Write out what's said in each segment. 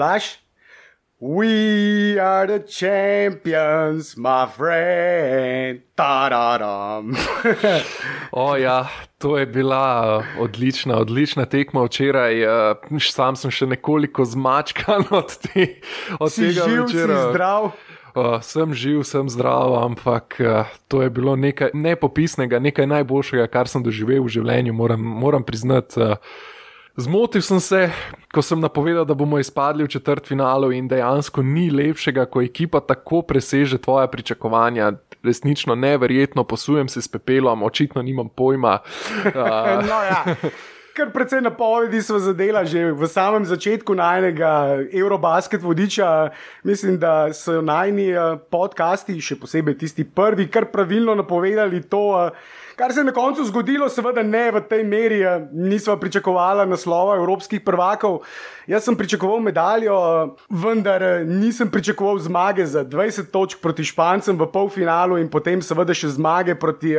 Blaž. We are the champions, my friend. Ta-da-dam. o, ja, to je bila uh, odlična, odlična tekma včeraj. Uh, sam sem še nekoliko zmačkan od, te, od si tega živ, večera. Si zdrav. Uh, sem živ, sem zdrav, ampak uh, to je bilo nekaj nepopisnega, nekaj najboljšega, kar sem doživel v življenju, moram, moram priznati. Uh, Zmotil sem se, ko sem napovedal, da bomo izpadli v četrt finalu in dejansko ni lepšega, ko ekipa tako preseže tvoja pričakovanja. Resnično neverjetno, posujem se s pepelom, očitno nimam pojma. Uh. no, ja. Kar precej napovedi smo zadela že v samem začetku najnega Eurobasket vodiča. Mislim, da so najni podcasti, še posebej tisti prvi, kar pravilno napovedali to. Uh, Kar se je na koncu zgodilo, seveda ne v tej meri, nismo pričakovali naslova evropskih prvakov. Jaz sem pričakoval medaljo, vendar nisem pričakoval zmage za 20 točk proti Špancem v polfinalu in potem seveda še zmage proti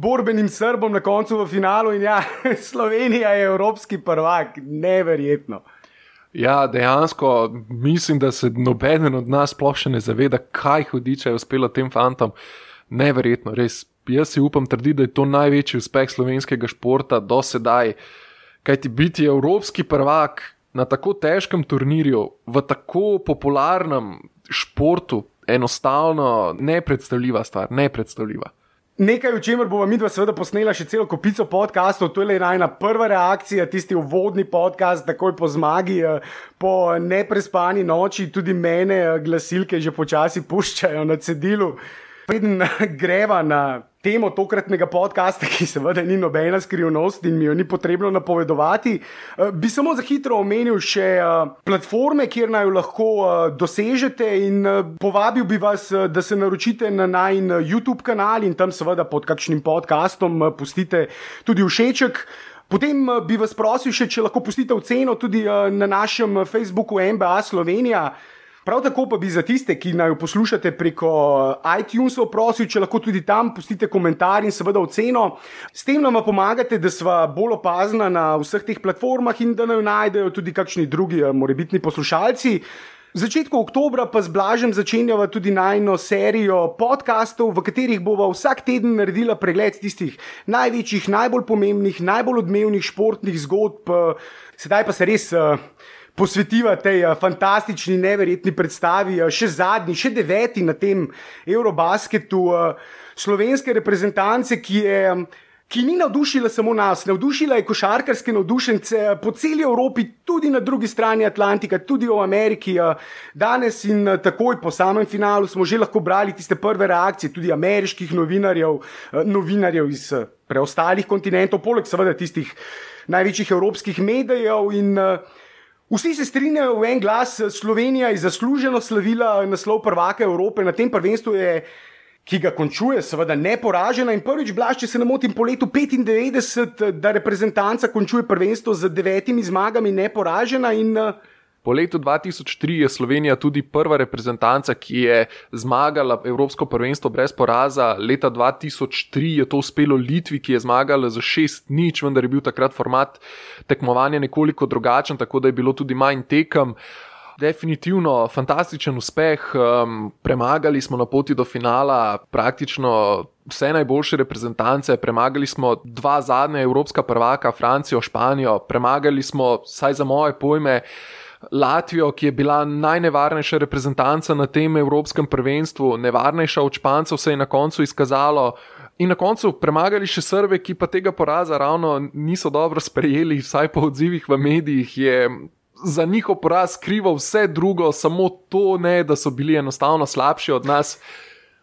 borbenim Srbom na koncu v finalu. In ja, Slovenija je evropski prvak, neverjetno. Ja, dejansko mislim, da se nobeden od nas sploh še ne zaveda, kaj hudiče je uspelo tem fantom. Neverjetno, res jaz si upam trditi, da je to največji uspeh slovenskega športa do sedaj. Kaj ti biti evropski prvak na tako težkem turnirju, v tako popularnem športu, enostavno nepredstavljiva stvar, nepredstavljiva. Nekaj, o čemer bomo mi dva seveda posnela še celo kopico podkastov, to je le ena prva reakcija, tisti uvodni podcast, takoj po zmagi, eh, po neprespani noči, tudi mene eh, glasilke že počasi puščajo na cedilu. Preden greva na temo tokratnega podcasta, ki seveda ni nobena skrivnost in mi jo ni potrebno napovedovati, eh, bi samo za hitro omenil še eh, platforme, kjer naj jo lahko eh, dosežete povabil bi vas, da se naročite na najn YouTube kanal in tam seveda pod kakšnim podcastom pustite tudi všeček. Potem bi vas prosil še, če lahko pustite oceno tudi na našem Facebooku MBA Slovenija. Prav tako pa bi za tiste, ki naj poslušate preko eh, iTunesov, prosil, če lahko tudi tam pustite komentar in seveda oceno. S tem nam pomagate, da smo bolj opazna na vseh teh platformah in da naj jo najdejo tudi kakšni drugi, eh, morebitni poslušalci. V začetku oktobra pa z Blažem začenjava tudi najno serijo podkastov, v katerih bova vsak teden naredila pregled tistih največjih, najbolj pomembnih, najbolj odmevnih športnih zgodb. Eh, sedaj pa se res posvetiva tej uh, fantastični, neverjetni predstavi, uh, še zadnji, še deveti na tem Eurobasketu uh, slovenske reprezentance, ki je. Um, Ki ni navdušila samo nas, navdušila je košarkarske navdušence po celi Evropi, tudi na drugi strani Atlantika, tudi v Ameriki. Danes in takoj po samem finalu smo že lahko brali tiste prve reakcije, tudi ameriških novinarjev, novinarjev iz preostalih kontinentov, poleg seveda tistih največjih evropskih medijev. In, uh, Vsi se strinjajo v en glas, Slovenija je zasluženo slavila naslov prvaka Evrope na tem prvenstvu. Je, Ki ga končuje, seveda, neporažena in prvič, blaž, če se ne motim, po letu 95, da reprezentanca končuje prvenstvo z devetimi zmagami, neporažena in uh, Po letu 2003 je Slovenija tudi prva reprezentanca, ki je zmagala Evropsko prvenstvo brez poraza. Leta 2003 je to uspelo Litvi, ki je zmagala za 6-0, vendar je bil takrat format tekmovanja nekoliko drugačen, tako da je bilo tudi manj tekem. Definitivno fantastičen uspeh. Um, premagali smo na poti do finala praktično vse najboljše reprezentance, premagali smo dva zadnja evropska prvaka, Francijo, Španijo, premagali smo, saj za moje pojme, Latvijo, ki je bila najnevarnejša reprezentanca na tem evropskem prvenstvu, nevarnejša od Špancev, se je na koncu izkazalo. In na koncu premagali še Srbe, ki pa tega poraza ravno niso dobro sprejeli, vsaj po odzivih v medijih je za njihov poraz krivo vse drugo, samo to ne, da so bili enostavno slabši od nas.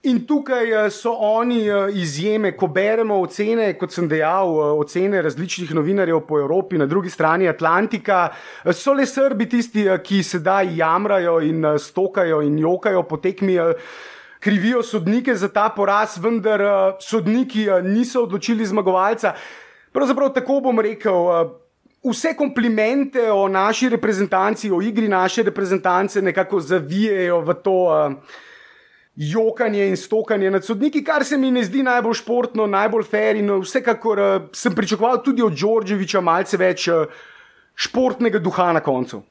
In tukaj eh, so oni eh, izjeme, ko beremo ocene, kot sem dejal, eh, ocene različnih novinarjev po Evropi, na drugi strani Atlantika. So le Srbi tisti, ki sedaj jamrajo in stokajo in jokajo po tekmi. Krivijo sodnike za ta poraz, vendar sodniki niso odločili zmagovalca. Pravzaprav tako bom rekel, vse komplimente o naši reprezentanci, o igri naše reprezentance, nekako zavijajo v to. Uh, jokanje in stokanje nad sodniki, kar se mi ne zdi najbolj športno, najbolj fair. In uh, vsekakor uh, sem pričakoval tudi od Đorđeviča malce več uh, športnega duha na koncu.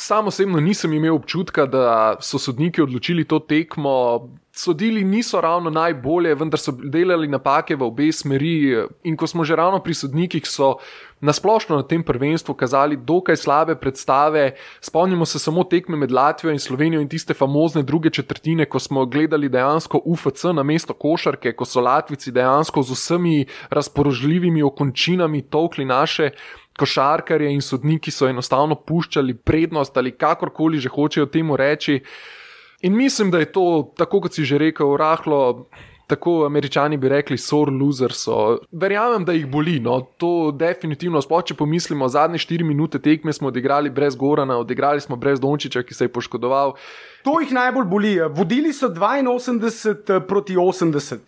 Sam osebno nisem imel občutka, da so sodniki odločili to tekmo. Sodili niso ravno najbolje, vendar so delali napake v obe smeri. In ko smo že ravno pri sodnikih, so nasplošno na tem prvenstvu kazali dokaj slabe predstave. Spomnimo se samo tekme med Latvijo in Slovenijo in tiste famozne druge četrtine, ko smo gledali dejansko UFC na mesto košarke, ko so Latvici dejansko z vsemi razpoložljivimi okončinami tokli naše košarkarje in sodniki so enostavno puščali prednost ali kakorkoli že hočejo temu reči. In mislim, da je to, tako kot si že rekel, rahlo. Tako američani bi rekli, sore losers. Verjamem, da jih boli. No. To definitivno, sploh če pomislimo, zadnje 4 minute tekme smo odigrali brez Gorana, odigrali smo brez Dončiča, ki se je poškodoval. To jih najbolj boli. Vodili so 82 eh, proti 80.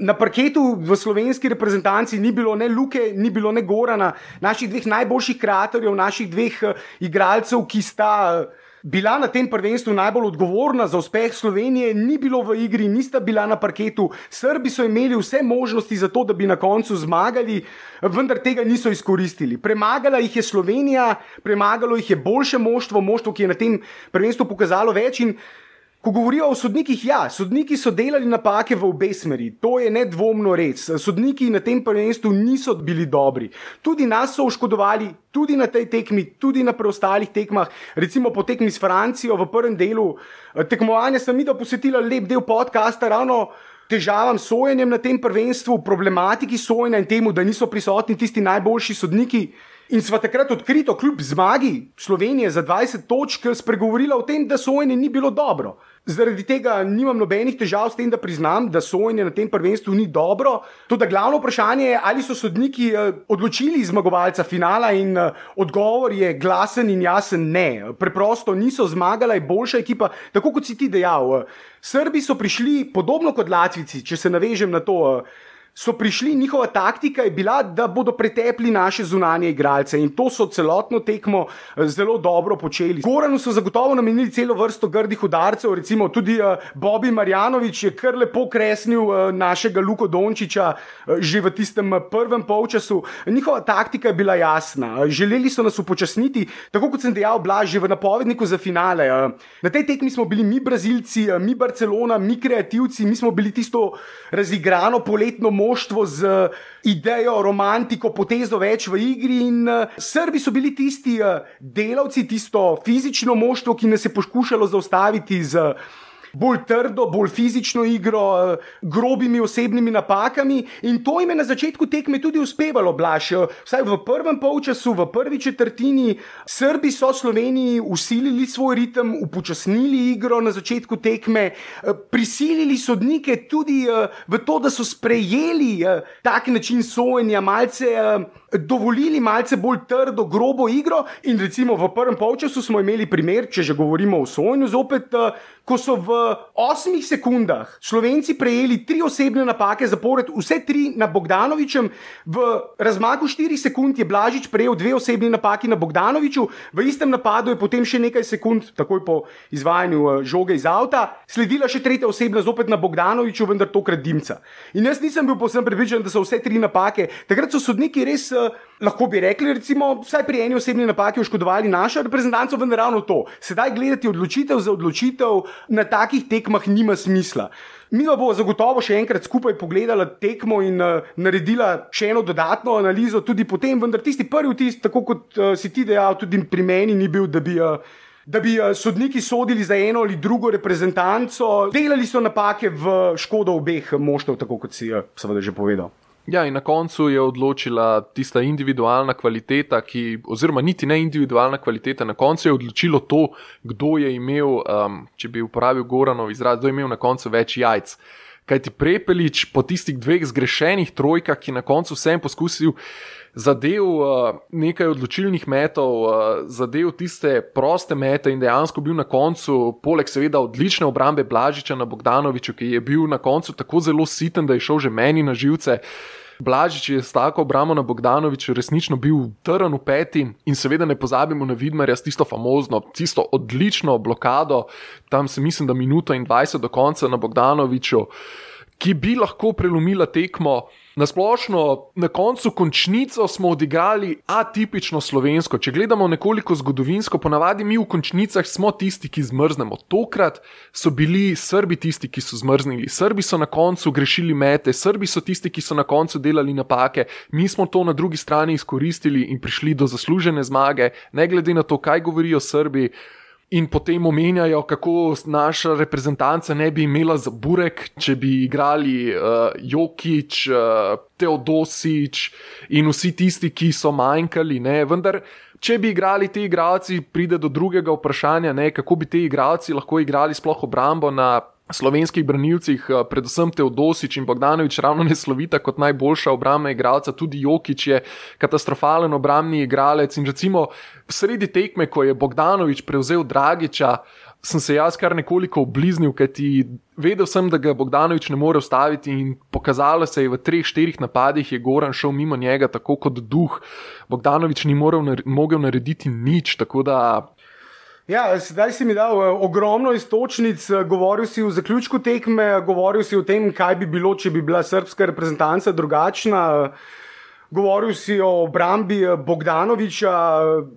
Na parketu v slovenski reprezentanci ni bilo ne Luke, ni bilo ne Gorana, naših dveh najboljših kreatorjev, naših dveh uh, igralcev, ki sta uh, bila na tem prvenstvu najbolj odgovorna za uspeh Slovenije, ni bilo v igri, nista bila na parketu. Srbi so imeli vse možnosti za to, da bi na koncu zmagali, vendar tega niso izkoristili. Premagala jih je Slovenija, premagalo jih je boljše moštvo, moštvo, ki je na tem prvenstvu pokazalo več. Ko govorijo o sodnikih, ja, sodniki so delali napake v obe smeri, to je nedvomno res. Sodniki na tem prvenstvu niso bili dobri. Tudi nas so oškodovali, tudi na tej tekmi, tudi na preostalih tekmah. Recimo po tekmi s Francijo v prvem delu eh, tekmovanja sem videl posvetila lep del podcasta ravno. Težavam s sojenjem na tem prvenstvu, problematiki sojenja in temu, da niso prisotni tisti najboljši sodniki. In sva takrat odkrito, kljub zmagi Slovenije za 20 točk, spregovorila o tem, da sojenje ni bilo dobro. Zaradi tega nimam nobenih težav s tem, da priznam, da sojenje na tem prvenstvu ni dobro. To, da glavno vprašanje je, ali so sodniki eh, odločili zmagovalca finala, in eh, odgovor je glasen in jasen: ne. Preprosto niso zmagali, je boljša ekipa. Tako kot si ti dejal, eh, Srbi so prišli podobno kot Latvici, če se navežem na to so prišli, njihova taktika je bila, da bodo pretepli naše zunanje igralce in to so celotno tekmo eh, zelo dobro počeli. Goranu so zagotovo namenili celo vrsto grdih udarcev, recimo tudi uh, Bobby Marjanovič je kar lepo kresnil uh, našega Luko Dončiča že v tistem prvem polčasu. Njihova taktika je bila jasna, želeli so nas upočasniti, tako kot sem dejal, blaž že v napovedniku za finale. Na tej tekmi smo bili mi Brazilci, mi Barcelona, mi kreativci, mi smo bili tisto razigrano poletno moštvo z idejo, romantiko, potezo več v igri. In uh, Srbi so bili tisti uh, delavci, tisto fizično moštvo, ki nas je poskušalo zaustaviti z. Bolj trdo, bolj fizično igro, eh, grobimi osebnimi napakami in to jim je na začetku tekme tudi uspevalo, blaš. Vsaj v prvem polčasu, v prvi četrtini, Srbi so Sloveniji usilili svoj ritem, upočasnili igro na začetku tekme, eh, prisilili sodnike tudi eh, v to, da so sprejeli tak način sojenja, malce dovolili malce bolj trdo, grobo igro. In recimo v prvem polčasu smo imeli primer, če že govorimo o sojenju, zopet, uh, ko so v osmih sekundah Slovenci prejeli tri osebne napake zapored, vse tri na Bogdanovičem, v razmaku štirih sekund je Blažič prejel dve osebni napaki na Bogdanoviču, v istem napadu je potem še nekaj sekund, takoj po izvajanju uh, žoge iz avta, sledila še tretja osebna, zopet na Bogdanoviču, vendar tokrat Dimca. In jaz nisem bil posebno prepričan, da so vse tri napake. Takrat so sodniki res. Uh, lahko bi rekli, recimo, vsaj pri eni osebni napaki oškodovali našo reprezentanco, vendar ravno to. Sedaj gledati odločitev za odločitev na takih tekmah nima smisla. Mi pa bomo zagotovo še enkrat skupaj pogledali tekmo in uh, naredila še eno dodatno analizo, tudi potem, vendar tisti prvi vtis, tako kot uh, si ti dejal, tudi pri meni ni bil, da bi. Uh, Da bi sodniki sodili za eno ali drugo reprezentanco, delali so napake v škodo obeh moštev, tako kot si seveda že povedal. Ja, in na koncu je odločila tista individualna kvaliteta, ki, oziroma niti ne individualna kvaliteta, na koncu je odločilo to, kdo je imel, um, če bi uporabil Goranov izraz, kdo je imel na koncu več jajc. Kaj ti prepelič po tistih dveh zgrešenih trojkah, ki na koncu vsem poskusil zadev uh, nekaj odločilnih metov, uh, zadev tiste proste mete in dejansko bil na koncu, poleg seveda odlične obrambe Blažiča na Bogdanoviču, ki je bil na koncu tako zelo siten, da je šel že meni na živce. Blažič je s tako obrambo na Bogdanoviču resnično bil trn v peti in seveda ne pozabimo na Vidmarja s tisto famozno, tisto odlično blokado, tam se mislim, da minuto in 20 do konca na Bogdanoviču ki bi lahko prelomila tekmo. Na splošno, na koncu končnico smo odigrali atipično slovensko. Če gledamo nekoliko zgodovinsko, ponavadi mi v končnicah smo tisti, ki zmrznemo. Tokrat so bili Srbi tisti, ki so zmrznili. Srbi so na koncu grešili mete, Srbi so tisti, ki so na koncu delali napake. Mi smo to na drugi strani izkoristili in prišli do zaslužene zmage, ne glede na to, kaj govorijo Srbi in potem omenjajo, kako naša reprezentanca ne bi imela za burek, če bi igrali uh, Jokič, uh, Teodosič in vsi tisti, ki so manjkali. Ne? Vendar, če bi igrali ti igralci, pride do drugega vprašanja, ne? kako bi ti igralci lahko igrali sploh obrambo na slovenskih branilcih, eh, predvsem Teodosič in Bogdanovič, ravno ne slovita kot najboljša obrambna igralca, tudi Jokič je katastrofalen obrambni igralec. In recimo sredi tekme, ko je Bogdanovič prevzel Dragiča, sem se jaz kar nekoliko obliznil, kajti vedel sem, da ga Bogdanovič ne more ustaviti in pokazalo se je v treh, štirih napadih, je Goran šel mimo njega tako kot duh. Bogdanovič ni mogel narediti nič, tako da Ja, zdaj si mi dal uh, ogromno istočnic, uh, govoril si v zaključku tekme, govoril si o tem, kaj bi bilo, če bi bila srpska reprezentanca drugačna. Govoril si o obrambi Bogdanoviča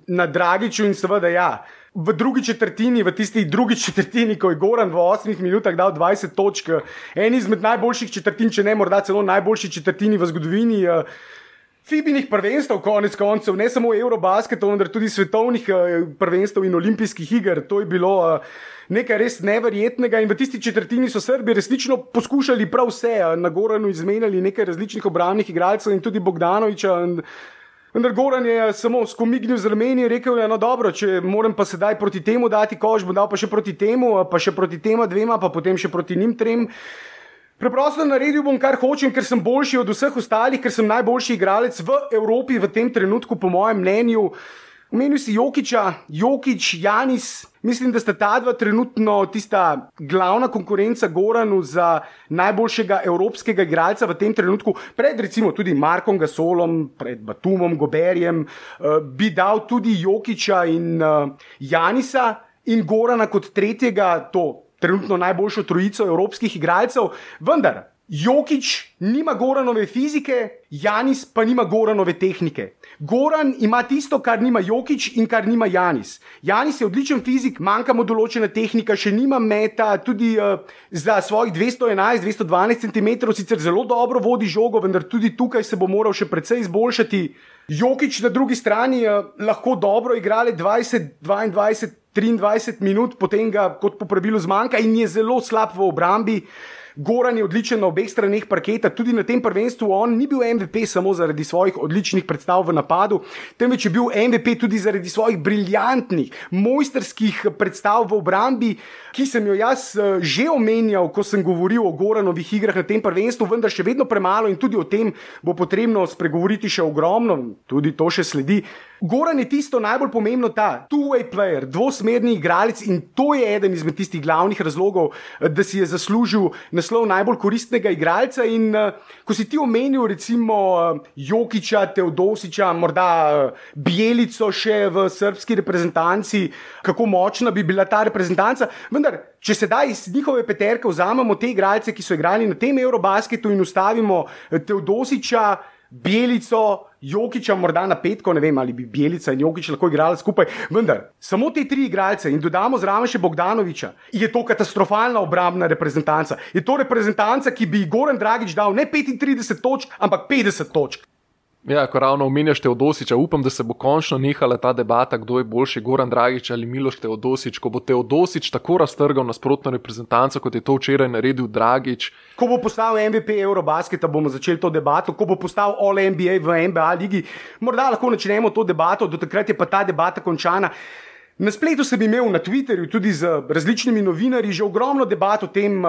na Dragiču in seveda ja. V drugi četrtini, v tisti drugi četrtini, ko je Goran v 8 minutah dal 20 točk, en izmed najboljših četrtin, če ne morda celo najboljši četrtini v zgodovini. Uh, Fibinih prvenstev, konec koncev, ne samo Eurobasketov, ampak tudi svetovnih eh, prvenstev in olimpijskih iger. To je bilo eh, nekaj res neverjetnega. In v tisti četrtini so Srbi resnično poskušali prav vse, eh, na Goranu izmenjali nekaj različnih obrambnih igralcev in tudi Bogdanoviča. Vendar Goran je samo skomignil z rameni in rekel: No, dobro, če moram pa sedaj proti temu dati kož, bom dal pa še proti temu, pa še proti tema dvema, pa potem še proti njim trem. Preprosto naredil bom, kar hočem, ker sem boljši od vseh ostalih, ker sem najboljši igralec v Evropi v tem trenutku, po mojem mnenju. Omenil si Jokiča, Jokič, Janis. Mislim, da sta ta dva trenutno tista glavna konkurenca Goranu za najboljšega evropskega igralca v tem trenutku, pred recimo tudi Markom Gasolom, pred Batumom, Goberjem, uh, bi dal tudi Jokiča in uh, Janisa in Gorana kot tretjega, to trenutno najboljšo trojico evropskih igralcev, vendar Jokič nima Goranove fizike, Janis pa nima Goranove tehnike. Goran ima tisto, kar nima Jokič in kar nima Janis. Janis je odličen fizik, manjka mu določena tehnika, še nima meta, tudi uh, za svojih 211-212 cm, sicer zelo dobro vodi žogo, vendar tudi tukaj se bo moral še precej izboljšati. Jokič na drugi strani uh, lahko dobro igra 20-22. 23 minut, potem ga kot po pravilu zmanjka in je zelo slab v obrambi. Goran je odličen na obeh straneh parketa, tudi na tem prvenstvu. On ni bil MVP samo zaradi svojih odličnih predstav v napadu, temveč je bil MVP tudi zaradi svojih briljantnih, mojsterskih predstav v obrambi, ki sem jo jaz eh, že omenjal, ko sem govoril o Goranovih igrah na tem prvenstvu, vendar še vedno premalo in tudi o tem bo potrebno spregovoriti še ogromno, tudi to še sledi. Goran je tisto najbolj pomembno, ta two-way player, dvosmerni igralec in to je eden izmed tistih glavnih razlogov, eh, da si je zaslužil naslov najbolj koristnega igralca. In uh, ko si ti omenil, recimo uh, Jokiča, Teodosiča, morda uh, Bielico še v srpski reprezentanci, kako močna bi bila ta reprezentanca. Vendar, če sedaj iz njihove peterke vzamemo te igralce, ki so igrali na tem Eurobasketu in ustavimo Teodosiča, Bielico, Jokiča, morda na petko, ne vem ali bi Bielica in Jokič lahko igrali skupaj, vendar samo te tri igralce in dodamo zraven še Bogdanoviča, je to katastrofalna obrambna reprezentanca. Je to reprezentanca, ki bi Goran Dragič dal ne 35 točk, ampak 50 točk. Ja, ko ravno omenjaš Teodosiča, upam, da se bo končno nehala ta debata, kdo je boljši, Goran Dragič ali Miloš Teodosič. Ko bo Teodosič tako raztrgal nasprotno reprezentanco, kot je to včeraj naredil Dragič. Ko bo postal MVP Eurobasketa, bomo začeli to debato. Ko bo postal All NBA v NBA ligi, morda lahko začnemo to debato, do takrat je pa ta debata končana. Na spletu sem imel na Twitterju tudi z različnimi novinarji že ogromno debat o tem,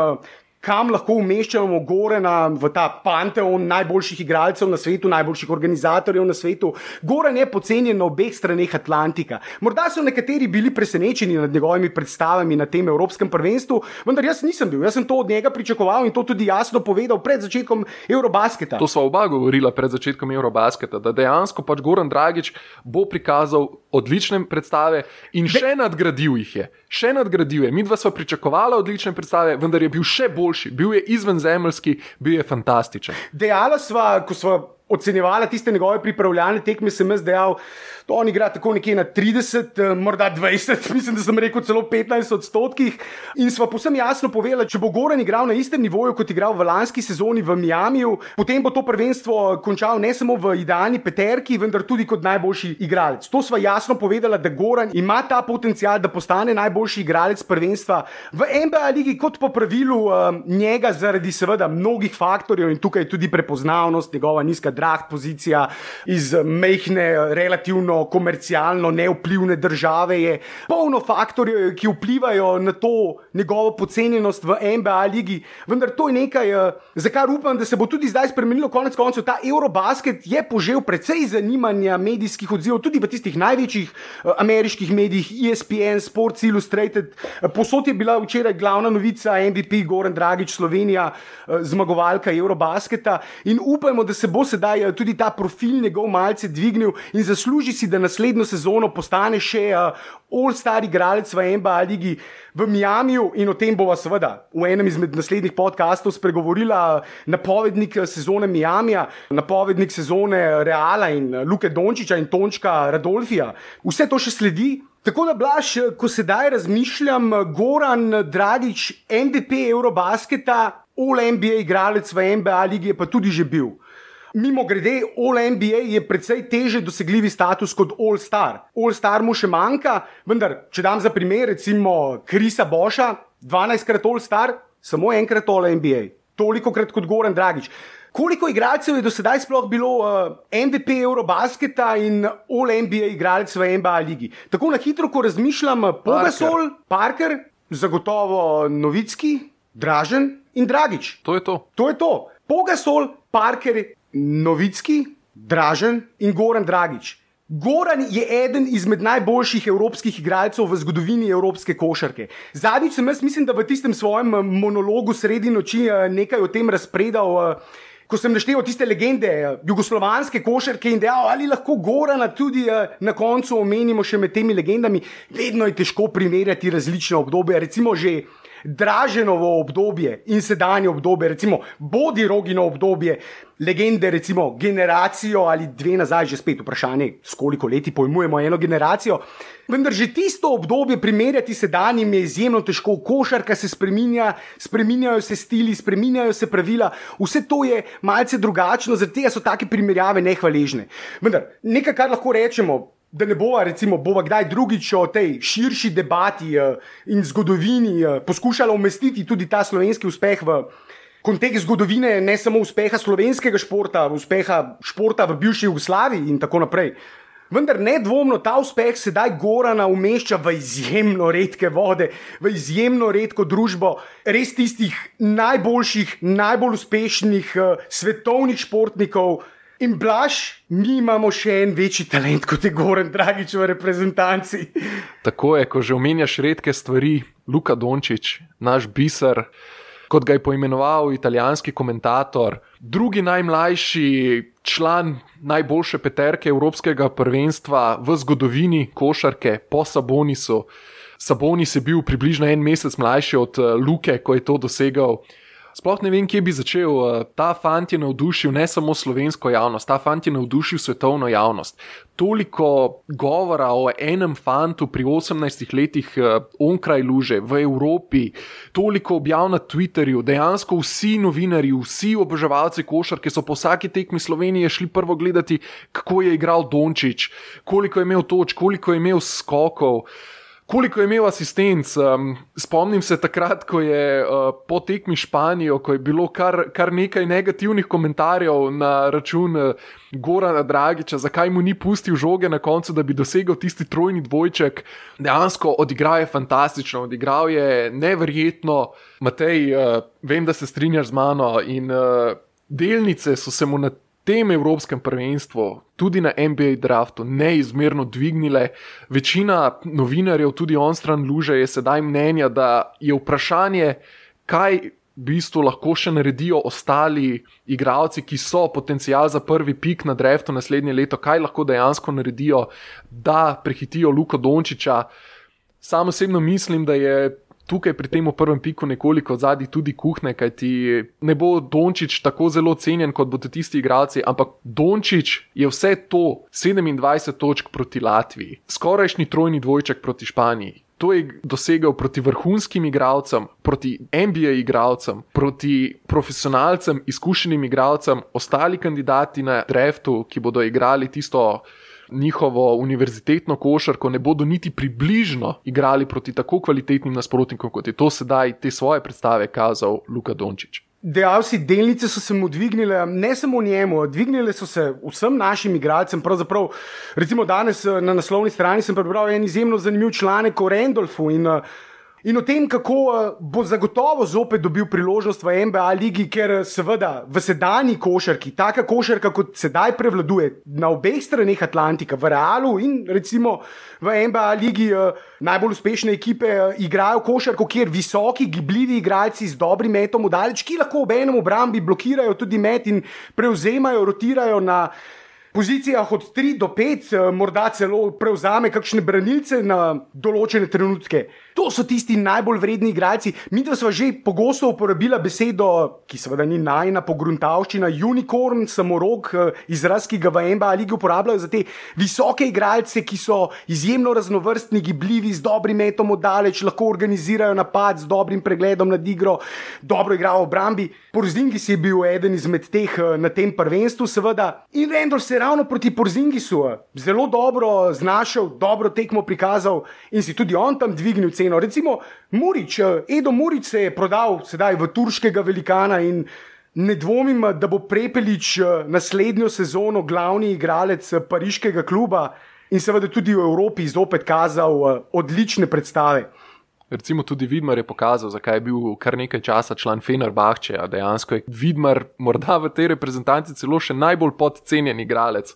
kam lahko umeščamo Gorena v ta panteon najboljših igralcev na svetu, najboljših organizatorjev na svetu. Goren je pocenjen na obeh straneh Atlantika. Morda so nekateri bili presenečeni nad njegovimi predstavami na tem Evropskem prvenstvu, vendar jaz nisem bil. Jaz sem to od njega pričakoval in to tudi jasno povedal pred začetkom Eurobasketa. To smo oba govorila pred začetkom Eurobasketa, da dejansko pač Goran Dragič bo prikazal odlične predstave in še De nadgradil jih je. Še nadgradil je. Mi dva smo pričakovali odlične predstave, vendar je bil še bolj najboljši, bil je izvenzemeljski, bil je fantastičen. Dejala sva, ko sva ocenjevala tiste njegove pripravljalne tekme, sem jaz dejal, da on igra tako nekje na 30, eh, morda 20, mislim, da sem rekel celo 15 odstotkih. In sva posem jasno povedala, če bo Goran igral na istem nivoju, kot je igral v lanski sezoni v Miamiju, potem bo to prvenstvo končal ne samo v idealni peterki, vendar tudi kot najboljši igralec. To sva jasno povedala, da Goran ima ta potencial, da postane najboljši igralec prvenstva v NBA ligi, kot po pravilu um, njega, zaradi seveda mnogih faktorjev in tukaj tudi prepoznavnost, njegova nizka drag pozicija iz mehne, relativno komercialno neupljivne države. Je polno faktorjev, ki vplivajo na to njegovo pocenjenost v NBA ligi. Vendar to je nekaj, eh, za kar upam, da se bo tudi zdaj spremenilo. Konec koncev, ta Eurobasket je požel precej zanimanja medijskih odzivov, tudi v tistih največjih eh, ameriških medijih, ESPN, Sports Illustrated. Eh, posod je bila včeraj glavna novica MVP Goran Dragič, Slovenija, zmagovalka Eurobasketa. In upajmo, da se bo sedaj sedaj eh, tudi ta profil njegov malce dvignil in zasluži si, da naslednjo sezono postane še uh, all-star igralec v NBA ligi v Miamiju in o tem bova seveda v enem izmed naslednjih podkastov spregovorila eh, napovednik sezone Miamija, napovednik sezone Reala in Luke Dončiča in Tončka Radolfija. Vse to še sledi. Tako da, blaš, ko sedaj razmišljam, Goran Dragič, MVP Eurobasketa, All-NBA igralec v NBA ligi je pa tudi že bil. Mimo grede, All NBA je precej teže dosegljivi status kot All Star. All Star mu še manjka, vendar, če dam za primer, recimo Krisa Boša, 12krat All Star, samo enkrat All NBA, toliko krat kot Goran Dragič. Koliko igralcev je do sedaj sploh bilo uh, MVP Eurobasketa in All NBA igralec v NBA ligi? Tako na hitro, ko razmišljam, Pogasol, Parker, zagotovo Novicki, Dražen in Dragič. To je to. To je to. Pogasol, Parker, Novicki, Dražen in Goran Dragič. Goran je eden izmed najboljših evropskih igralcev v zgodovini evropske košarke. Zadnjič sem jaz, mislim, da v tistem svojem eh, monologu sredi noči eh, nekaj o tem razpredal. Eh, ko sem naštel tiste legende jugoslovanske košarke in dejal, ali lahko Gorana tudi na koncu omenimo še med temi legendami, vedno je težko primerjati različne obdobje. Recimo že Draženovo obdobje in sedanje obdobje, recimo Bodi Rogino obdobje, legende, recimo generacijo ali dve nazaj, že spet vprašanje, s koliko leti pojmujemo eno generacijo. Vendar že tisto obdobje primerjati s sedanjim je izjemno težko. Košarka se spremenja, spremenjajo se stili, spremenjajo se pravila, vse to je malce drugačno, zato so take primerjave nehvaležne. Vendar nekaj, kar lahko rečemo, da ne bova, recimo, bova kdaj drugič o tej širši debati uh, in zgodovini uh, poskušala umestiti tudi ta slovenski uspeh v kontekst zgodovine, ne samo uspeha slovenskega športa, uspeha športa v bivši Jugoslaviji in tako naprej. Vendar nedvomno ta uspeh sedaj Gorana umešča v izjemno redke vode, v izjemno redko družbo res tistih najboljših, najbolj uspešnih uh, svetovnih športnikov. In blaš, mi imamo še en večji talent kot je Goran Dragič v reprezentanci. Tako je, ko že omenjaš redke stvari, Luka Dončić, naš biser, kot ga je poimenoval italijanski komentator, drugi najmlajši član najboljše peterke Evropskega prvenstva v zgodovini košarke po Sabonisu. Sabonis je bil približno en mesec mlajši od eh, Luke, ko je to dosegal. Sploh ne vem, kje bi začel. Eh, ta fant je navdušil ne samo slovensko javnost, ta fant je navdušil svetovno javnost. Toliko govora o enem fantu pri 18 letih eh, onkraj luže v Evropi, toliko objav na Twitterju, dejansko vsi novinari, vsi oboževalci košarke so po vsaki tekmi Slovenije šli prvo gledati, kako je igral Dončić, koliko je imel točk, koliko je imel skokov koliko je imel asistenc. Um, spomnim se takrat, ko je uh, po tekmi Španijo, ko je bilo kar, kar nekaj negativnih komentarjev na račun uh, Gorana Dragiča, zakaj mu ni pustil žoge na koncu, da bi dosegel tisti trojni dvojček. Dejansko odigral je fantastično, odigral je neverjetno. Matej, uh, vem, da se strinjaš z mano in uh, delnice so se mu na tem Evropskem prvenstvu, tudi na NBA draftu, neizmerno dvignile. Večina novinarjev, tudi on stran luže, je sedaj mnenja, da je vprašanje, kaj v bistvu lahko še naredijo ostali igralci, ki so potencijal za prvi pik na draftu naslednje leto, kaj lahko dejansko naredijo, da prehitijo Luko Dončiča. Sam osebno mislim, da je tukaj pri tem prvem piku nekoliko zadnji tudi kuhne, kajti ne bo Dončić tako zelo cenjen kot bodo tisti igralci, ampak Dončić je vse to 27 točk proti Latviji, skorajšnji trojni dvojček proti Španiji. To je dosegel proti vrhunskim igralcem, proti NBA igralcem, proti profesionalcem, izkušenim igralcem, ostali kandidati na draftu, ki bodo igrali tisto njihovo univerzitetno košarko, ne bodo niti približno igrali proti tako kvalitetnim nasprotnikom, kot je to sedaj te svoje predstave kazal Luka Dončić. Dejal si, delnice so se mu dvignile, ne samo njemu, dvignile so se vsem našim igralcem. Pravzaprav, recimo danes eh, na naslovni strani sem prebral en izjemno zanimiv članek o Randolfu in uh, in o tem, kako eh, bo zagotovo zopet dobil priložnost v NBA ligi, ker eh, seveda v sedanji košarki, taka košarka, kot sedaj prevladuje na obeh straneh Atlantika, v Realu in recimo v NBA ligi, eh, najbolj uspešne ekipe igrajo košarko, kjer visoki, gibljivi igralci z dobrim metom v daleč, ki lahko ob enem obrambi blokirajo tudi met in prevzemajo, rotirajo na pozicijah od 3 do 5, eh, morda celo prevzame kakšne branilce na določene trenutke. To so tisti najbolj vredni igralci. Mi dva smo že pogosto uporabili besedo, ki seveda ni najna pogruntavščina, unicorn, samorok, eh, izraz, ki ga v NBA ligi uporabljajo za te visoke igralce, ki so izjemno raznovrstni, gibljivi, z dobrim metom oddaleč, lahko organizirajo napad z dobrim pregledom nad igro, dobro igrajo v obrambi. Porzingis je bil eden izmed teh eh, na tem prvenstvu, seveda. In Rendor se ravno proti Porzingisu zelo dobro znašel, dobro tekmo prikazal in si tudi on tam dvignil ceno. Recimo Murič, Edo Murič se je prodal sedaj v turškega velikana in ne dvomim, da bo Prepelič naslednjo sezono glavni igralec pariškega kluba in seveda tudi v Evropi zopet kazal odlične predstave. Recimo tudi Vidmar je pokazal, zakaj je bil kar nekaj časa član Fenerbahče, dejansko je Vidmar morda v tej reprezentanci celo še najbolj podcenjen igralec.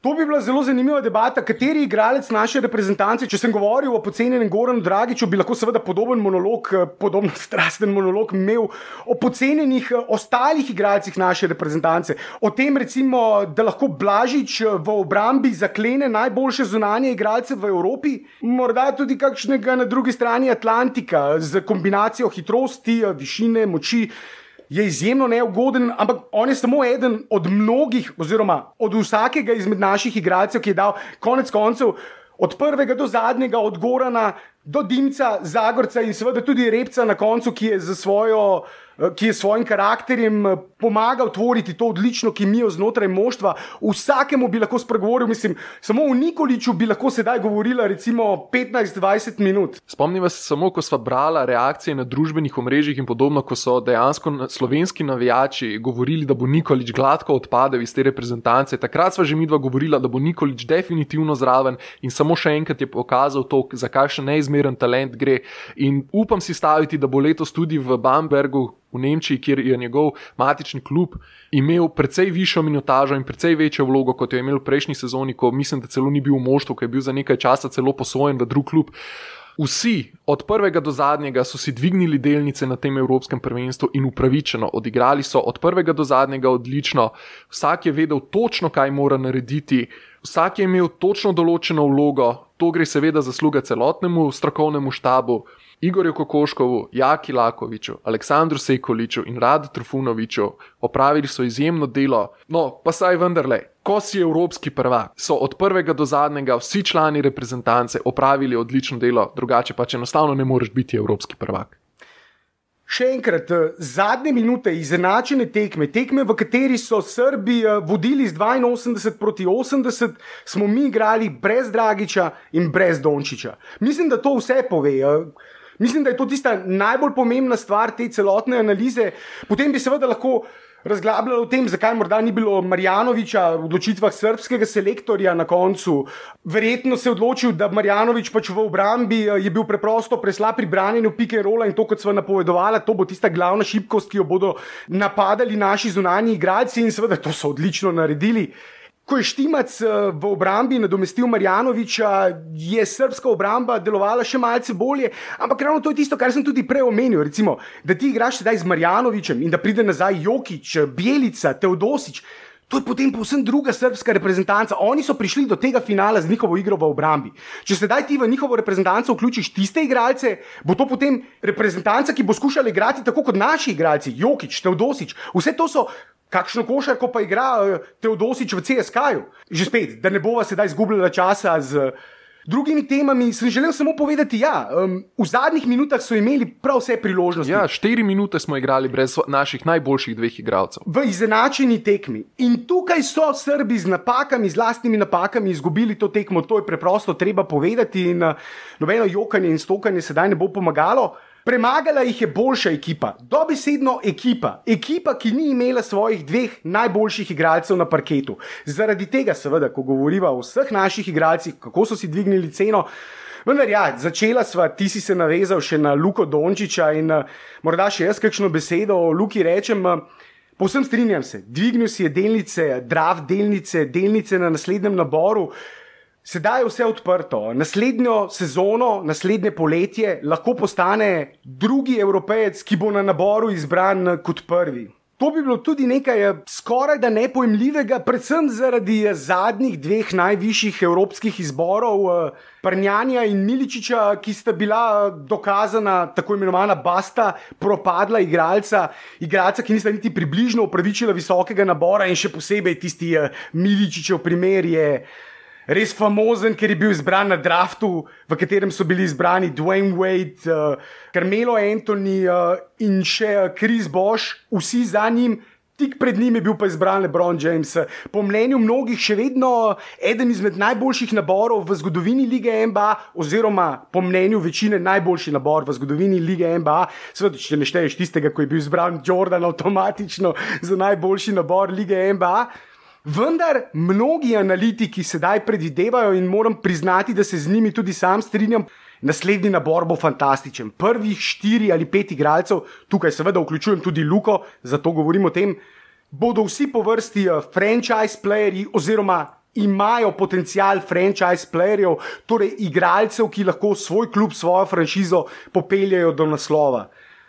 To bi bila zelo zanimiva debata, kateri igralec naše reprezentance, če sem govoril o pocenjenem Goranu Dragiču, bi lahko seveda podoben monolog, eh, podoben strasten monolog imel o pocenjenih eh, ostalih igralcih naše reprezentance. O tem, recimo, da lahko Blažič eh, v obrambi zaklene najboljše zunanje igralce v Evropi, morda tudi kakšnega na drugi strani Atlantika z kombinacijo hitrosti, višine, moči je izjemno neugoden, ampak on je samo eden od mnogih, oziroma od vsakega izmed naših igralcev, ki je dal konec koncev. Od prvega do zadnjega, od Gorana do Dimca, Zagorca in seveda tudi Repca na koncu, ki je za svojo ki je s svojim karakterjem eh, pomagal tvoriti to odlično kemijo znotraj moštva. Vsakemu bi lahko spregovoril, mislim, samo v Nikoliču bi lahko sedaj govorila recimo 15-20 minut. Spomnim se samo, ko smo brali reakcije na družbenih omrežjih in podobno, ko so dejansko slovenski navijači govorili, da bo Nikolič gladko odpadel iz te reprezentance. Takrat smo že midva govorila, da bo Nikolič definitivno zraven in samo še enkrat je pokazal to, za kakšen neizmeren talent gre. In upam si staviti, da bo letos tudi v Bambergu v Nemčiji, kjer je njegov matični klub imel precej višjo minutažo in precej večjo vlogo, kot jo je imel v prejšnji sezoni, ko mislim, da celo ni bil v moštvu, ko je bil za nekaj časa celo posojen v drug klub. Vsi, od prvega do zadnjega, so si dvignili delnice na tem Evropskem prvenstvu in upravičeno odigrali so od prvega do zadnjega odlično. Vsak je vedel točno, kaj mora narediti, vsak je imel točno določeno vlogo, to gre seveda zasluga celotnemu strokovnemu štabu. Igorju Kokoškovu, Jaki Lakoviču, Aleksandru Sejkoliču in Radu Trufunoviču opravili so izjemno delo. No, pa saj vendarle, ko si evropski prvak, so od prvega do zadnjega vsi člani reprezentance opravili odlično delo, drugače pa če enostavno ne moreš biti evropski prvak. Še enkrat, eh, zadnje minute, izenačene tekme, tekme, v kateri so Srbi eh, vodili z 82 proti 80, smo mi igrali brez Dragiča in brez Dončiča. Mislim, da to vse pove. Mislim, da je to tista najbolj pomembna stvar te celotne analize. Potem bi seveda lahko razglabljali o tem, zakaj morda ni bilo Marjanoviča v odločitvah srpskega selektorja na koncu. Verjetno se je odločil, da Marjanovič pač v obrambi eh, je bil preprosto preslab pri branjenju pike rola in to, kot smo napovedovali, to bo tista glavna šibkost, ki jo bodo napadali naši zunanji igralci in seveda to so odlično naredili. Ko je Štimac eh, v obrambi nadomestil Marjanoviča, je srpska obramba delovala še malce bolje, ampak ravno to je tisto, kar sem tudi prej omenil. Recimo, da ti igraš sedaj z Marjanovičem in da pride nazaj Jokič, Bjelica, Teodosič. To je potem povsem druga srpska reprezentanca. Oni so prišli do tega finala z njihovo igro v obrambi. Če sedaj ti v njihovo reprezentanco vključiš tiste igralce, bo to potem reprezentanca, ki bo skušala igrati tako kot naši igralci, Jokič, Teodosič. Vse to so. Kakšno košarko pa igra eh, Teodosič v CSK-ju? Že spet, da ne bova sedaj izgubljala časa z drugimi temami, sem želel samo povedati, da ja, um, v zadnjih minutah so imeli prav vse priložnosti. Ja, štiri minute smo igrali brez naših najboljših dveh igralcev. V izenačeni tekmi. In tukaj so Srbi z napakami, z lastnimi napakami, izgubili to tekmo. To je preprosto treba povedati. In uh, nobeno jokanje in stokanje sedaj ne bo pomagalo. Premagala jih je boljša ekipa, dobesedno ekipa, ekipa, ki ni imela svojih dveh najboljših igralcev na parketu. Zaradi tega, seveda, ko govorimo o vseh naših igralcih, kako so si dvignili ceno. Vendar, ja, začela sva, ti si se navezal še na Luko Dončiča in uh, morda še jaz kakšno besedo o Luki rečem. Uh, povsem strinjam se, dvignil si je delnice, draft delnice, delnice na naslednjem naboru. Sedaj je vse odprto. Naslednjo sezono, naslednje poletje lahko postane drugi evropejec, ki bo na naboru izbran kot prvi. To bi bilo tudi nekaj eh, skoraj da nepojmljivega, predvsem zaradi eh, zadnjih dveh najvišjih evropskih izborov, eh, Prnjanja in Miličiča, ki sta bila dokazana, tako imenovana basta, propadla igralca, igralca, ki nista niti približno upravičila visokega nabora in še posebej tisti Miličičev primer je res famozen, ker je bil izbran na draftu, v katerem so bili izbrani Dwayne Wade, uh, Carmelo Anthony uh, in še uh, Chris Bosch, vsi za njim. Tik pred njim je bil pa izbran LeBron James. Po mnenju mnogih, še vedno eden izmed najboljših naborov v zgodovini lige NBA, oziroma po mnenju večine najboljši nabor v zgodovini lige NBA. Sveda, če ne šteješ tistega, ko je bil izbran Jordan avtomatično za najboljši nabor lige NBA. Vendar mnogi analitiki sedaj predvidevajo, in moram priznati, da se z njimi tudi sam strinjam, naslednji nabor bo fantastičen. Prvih štiri ali pet igralcev, tukaj seveda vključujem tudi Luko, zato govorim o tem, bodo vsi po vrsti eh, franchise playerji oziroma. Imajo potencial franchise playerjev, torej igralcev, ki lahko svoj klub, svojo franšizo popeljajo do naslova.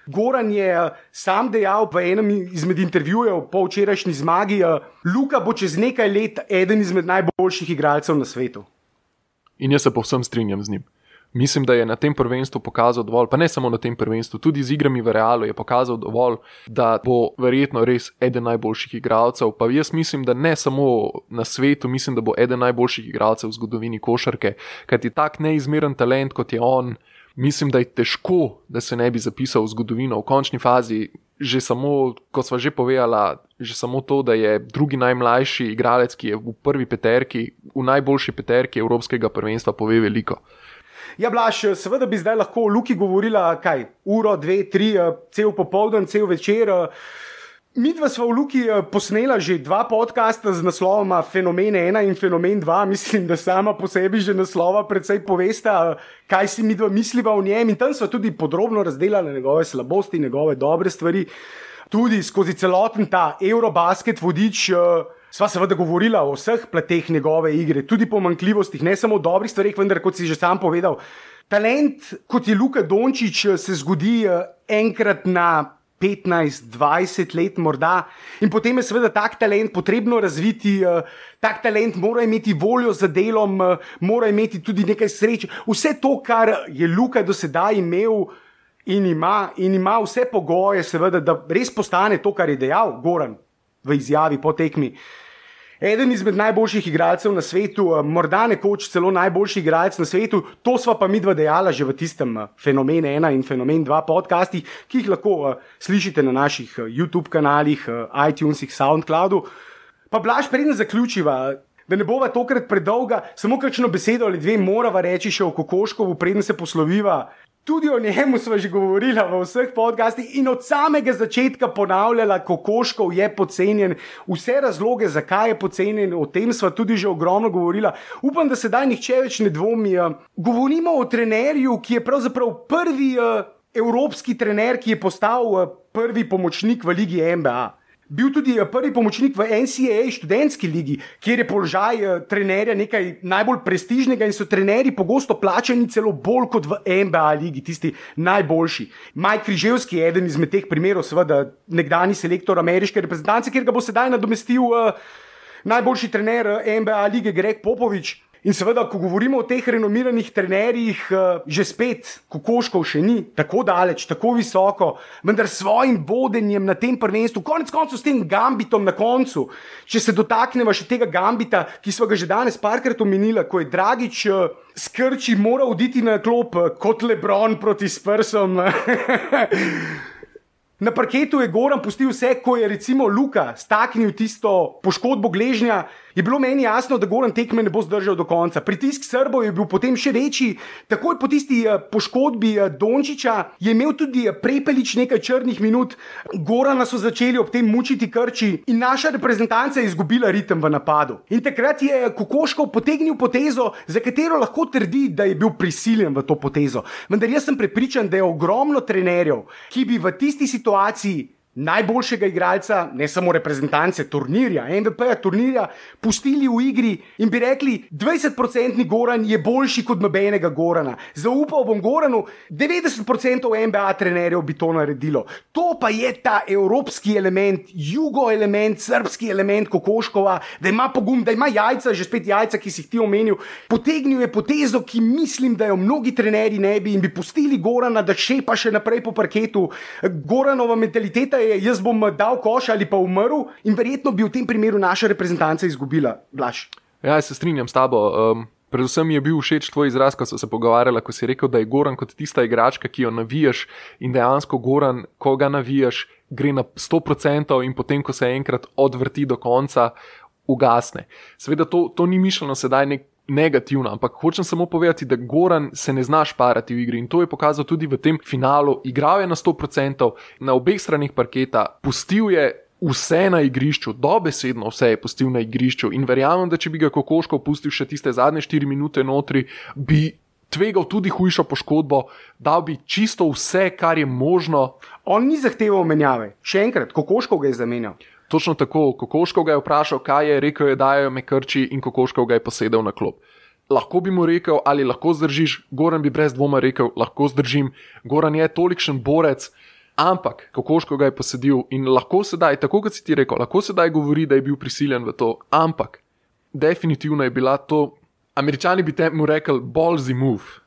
Goran je eh, sam dejal v enem izmed intervjujev po včerajšnji zmagi, da eh, Luka bo čez nekaj let eden izmed najboljših igralcev na svetu. In jaz se povsem strinjam z njim. Mislim, da je na tem prvenstvu pokazal dovolj, pa ne samo na tem prvenstvu, tudi z igrami v realu je pokazal dovolj, da bo verjetno res eden najboljših igralcev. Pa jaz mislim, da ne samo na svetu, mislim, da bo eden najboljših igralcev v zgodovini košarke, kajti tak neizmeren talent kot je on, mislim, da je težko, da se ne bi zapisal v zgodovino. V končni fazi, že samo, kot smo že povedali, že samo to, da je drugi najmlajši igralec, ki je v prvi peterki, v najboljši peterki Evropskega prvenstva, pove veliko. Ja, Blaž, seveda bi zdaj lahko o Luki govorila, kaj, uro, dve, tri, eh, cel popoldan, cel večer. Uh, Mi dva smo v Luki eh, posnela že dva podcasta z naslovoma Fenomen 1 in Fenomen 2. Mislim, da sama po sebi že naslova predvsej povesta, eh, kaj si mi dva misliva o njem. In tam smo tudi podrobno razdelali njegove slabosti, njegove dobre stvari. Tudi skozi celoten ta Eurobasket vodič. Uh, Sva seveda govorila o vseh plateh njegove igre, tudi pomankljivostih, ne samo o dobrih stvarih, vendar, kot si že sam povedal, talent, kot je Luka Dončić, se zgodi enkrat na 15-20 let, morda. In potem je seveda tak talent potrebno razviti, uh, tak talent mora imeti voljo za delom, uh, mora imeti tudi nekaj sreče. Vse to, kar je Luka do sedaj imel in ima, in ima vse pogoje, seveda, da res postane to, kar je dejal Goran v izjavi po tekmi. Uh, eden izmed najboljših igralcev na svetu, eh, morda nekoč celo najboljši igralec na svetu. To sva pa mi dva dejala že v tistem eh, Fenomen 1 in Fenomen 2 podcastih, ki jih lahko uh, slišite na naših YouTube kanalih, iTunesih, SoundCloudu. Pa blaž, preden zaključiva. Da ne bova tokrat predolga, samo kakšno besedo ali dve morava reči še o Kokoškovu, preden se posloviva. Tudi o njemu smo že govorili v vseh podcastih in od samega začetka ponavljala, kako Koškov je podcenjen, vse razloge, zakaj je podcenjen, o tem smo tudi že ogromno govorili. Upam, da sedaj nihče več ne dvomi. Eh. Govorimo o trenerju, ki je pravzaprav prvi uh, evropski trener, ki je postal uh, prvi pomočnik v Ligi MBA bil tudi eh, prvi pomočnik v NCAA študentski ligi, kjer je položaj uh, trenerja nekaj najbolj prestižnega in so trenerji pogosto plačani celo bolj kot v NBA ligi, tisti najboljši. Mike Križevski je eden izmed teh primerov, seveda nekdani selektor ameriške reprezentance, kjer ga bo sedaj nadomestil. Uh, najboljši trener eh, NBA lige Greg Popovič. In seveda, ko govorimo o teh renomiranih trenerjih, eh, že spet, Kokoškov še ni tako daleč, tako visoko, vendar s svojim vodenjem na tem prvenstvu, konec koncev s tem gambitom na koncu. Če se dotaknemo še tega gambita, ki smo ga že danes parkrat omenili, ko je Dragič eh, skrči moral oditi na klop eh, kot Lebron proti Sprsom. Na parketu je Goran pustil vse, ko je recimo Luka staknil tisto poškodbo gležnja, je bilo meni jasno, da Goran tekme ne bo zdržal do konca. Pritisk Srbov je bil potem še večji. Takoj po tisti eh, poškodbi eh, Dončiča je imel tudi eh, prepelič nekaj črnih minut, Gorana so začeli ob tem mučiti krči in naša reprezentanca je izgubila ritem v napadu. In takrat je Kokoškov potegnil potezo, za katero lahko trdi, da je bil prisiljen v to potezo. Vendar jaz sem prepričan, da je ogromno trenerjev, ki bi v tisti situaciji 花季 najboljšega igralca, ne samo reprezentance, turnirja, MVP-ja, turnirja, pustili v igri in bi rekli: 20-odstotni Goran je boljši kot nobenega Gorana. Zaupal bom Goranu, 90% NBA trenerjev bi to naredilo. To pa je ta evropski element, jugo element, srpski element Kokoškova, da ima pogum, da ima jajca, že spet jajca, ki si jih ti omenil. Potegnil je potezo, ki mislim, da jo mnogi trenerji ne bi in bi pustili Gorana, da šepa še naprej po parketu. Goranova mentaliteta je, jaz bom dal koš ali pa umrl, in verjetno bi v tem primeru naša reprezentanca izgubila. Blaž. Ja, se strinjam s tabo. Um, predvsem mi je bil všeč tvoj izraz, ko so se pogovarjali, ko si rekel, da je Goran kot tista igračka, ki jo navijaš in dejansko Goran, ko ga navijaš, gre na 100% in potem, ko se enkrat odvrti do konca, ugasne. Seveda to, to ni mišljeno sedaj nek negativno, ampak hočem samo povedati, da Goran se ne znaš parati v igri in to je pokazal tudi v tem finalu. Igral je na 100%, na obeh stranih parketa, pustil je. Vse na igrišču, dobesedno vse je pustil na igrišču, in verjamem, da če bi ga Kokoško pustil še tiste zadnje 4 minute notri, bi tvegal tudi hujšo poškodbo, dal bi čisto vse, kar je možno. On ni zahteval menjave, še enkrat, Kokoško ga je zamenjal. Točno tako, Kokoško ga je vprašal, kaj je rekel, je, da je me krči in Kokoško ga je posedel na klop. Lahko bi mu rekel, ali lahko zdržiš, Goran bi brez dvoma rekel, lahko zdržim. Goran je tolikšen borec, ampak Kokoško ga je posedil in lahko sedaj, tako kot si ti rekel, lahko sedaj govori, da je bil prisiljen v to, ampak definitivno je bila to, američani bi temu rekli, ballsy move.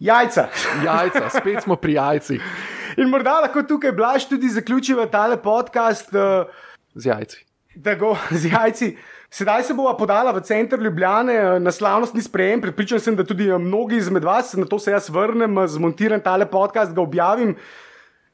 Jajca. Jajca, spet smo pri jajcih. In morda lahko tukaj blaž tudi zaključiva tale podcast. Uh, z jajci. Tako, z jajci. Sedaj se bova podala v center Ljubljane na slavnostni sprejem. Pripričan sem, da tudi mnogi izmed vas, na to se jaz vrnem, zmontiram tale podcast, ga objavim.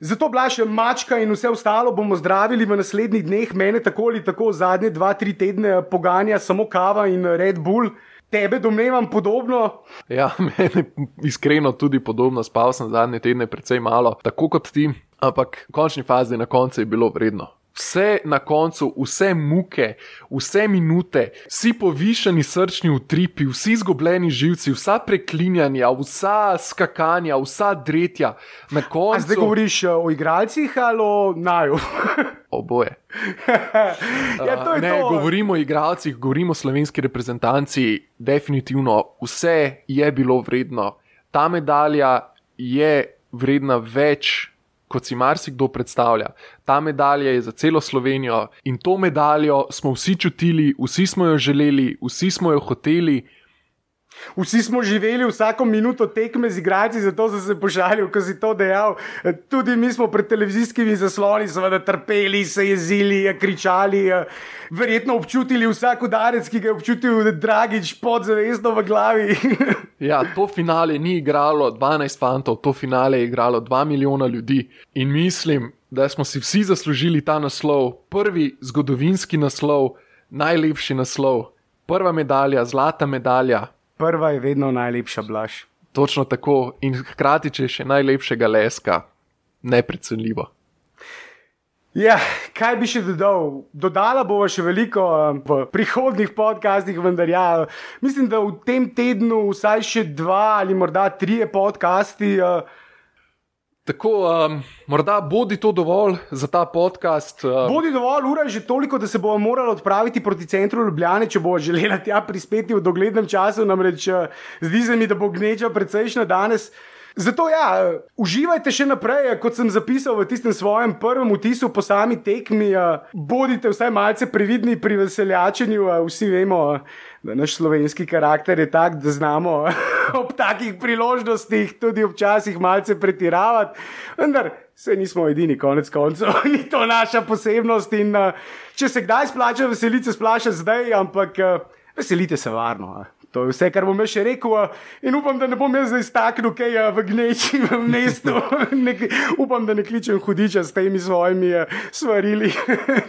Zato blaž mačka in vse ostalo bomo zdravili v naslednjih dneh, mene tako ali tako zadnje dva, tri tedne poganja samo kava in Red Bull. Tebe domnevam podobno. Ja, meni iskreno tudi podobno, spal sem zadnje tedne precej malo, tako kot ti, ampak v končni fazi na koncu je bilo vredno. Vse na koncu, vse muke, vse minute, vsi povišeni srčni utripi, vsi izgubljeni živci, vsa preklinjanja, vsa skakanja, vsa dretja. Koncu... Zdaj govoriš eh, o igralcih ali o naju? Oboje. ja, to ne, to. govorimo o igralcih, govorimo o slovenski reprezentanci. Definitivno vse je bilo vredno. Ta medalja je vredna več kot si marsikdo predstavlja. Ta medalja je za celo Slovenijo in to medaljo smo vsi čutili, vsi smo jo želeli, vsi smo jo hoteli. Vsi smo živeli vsako minuto tekme z igralci, zato sem se požalil, ko si to dejal. Tudi mi smo pred televizijskimi zasloni, seveda, trpeli, se jezili, kričali, verjetno občutili vsak udarec, ki ga je občutil Dragič podzavestno v glavi. ja, to finale ni igralo 12 fantov, to finale je igralo 2 milijona ljudi. In mislim, da smo si vsi zaslužili ta naslov, prvi zgodovinski naslov, najlepši naslov, prva medalja, zlata medalja. Prva je vedno najlepša blaž. Točno tako in hkrati, če še najlepšega leska, neprecenljivo. Ja, kaj bi še dodal? Dodala bova še veliko v prihodnih podcastih, vendar ja, mislim, da v tem tednu vsaj še dva ali morda tri podcasti. Uh, Tako, um, morda bodi to dovolj za ta podcast. Um. Bodi dovolj, ura je že toliko, da se bomo morali odpraviti proti centru Ljubljana, če bo želela tja prispeti v doglednem času. Namreč zdi se mi, da bo gneča precejšnja danes. Zato ja, uživajte še naprej, kot sem zapisal v tistem svojem prvem vtisu po sami tekmi. Bodite vsaj malce previdni pri veseljačenju, vsi vemo, da naš slovenski karakter je tak, da znamo ob takih priložnostih tudi včasih malce pretiravati. Vendar se nismo edini, konec koncev, ni to naša posebnost. In če se kdaj splača veseliti, se splača zdaj, ampak veselite se varno. To je vse, kar bom še rekel, in upam, da ne bom jaz zdaj staknil, kaj je v gneči v mestu. Ne, upam, da ne kličem hudiča s temi svojimi svarili.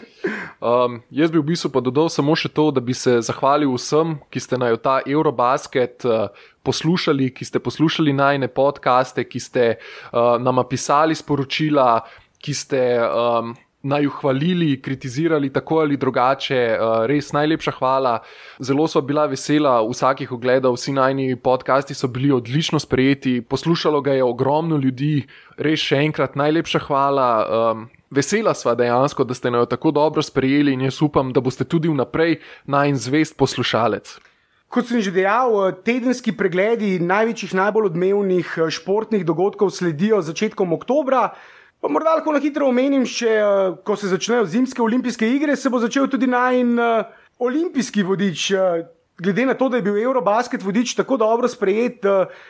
um, jaz bi v bistvu pa dodal samo še to, da bi se zahvalil vsem, ki ste na ta Eurobasket uh, poslušali, ki ste poslušali najne podkaste, ki ste uh, nam pisali sporočila, ki ste. Um, naj jo hvalili, kritizirali tako ali drugače. Eh, res najlepša hvala. Zelo so bila vesela vsakih ogledov, vsi najni podcasti so bili odlično sprejeti, poslušalo ga je ogromno ljudi. Res še enkrat najlepša hvala. Vesela sva dejansko, da ste jo tako dobro sprejeli in jaz upam, da boste tudi vnaprej najn zvest poslušalec. Kot sem že dejal, tedenski pregledi največjih, najbolj odmevnih eh, športnih dogodkov sledijo začetkom oktobra. Pa morda lahko na hitro omenim, če eh, ko se začnejo zimske olimpijske igre, se bo začel tudi najn uh, olimpijski vodič. Uh, glede na to, da je bil Eurobasket vodič tako dobro sprejet,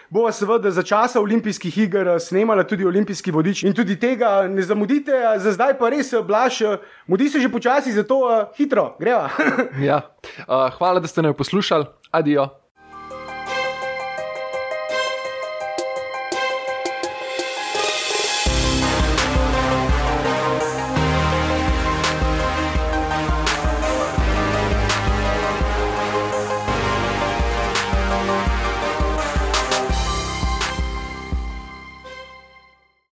bo seveda za časa olimpijskih iger snemala tudi olimpijski vodič. In tudi tega ne zamudite, za zdaj pa res blaš, mudi se že počasi, zato hitro, greva. ja. uh, hvala, da ste me poslušali. Adijo.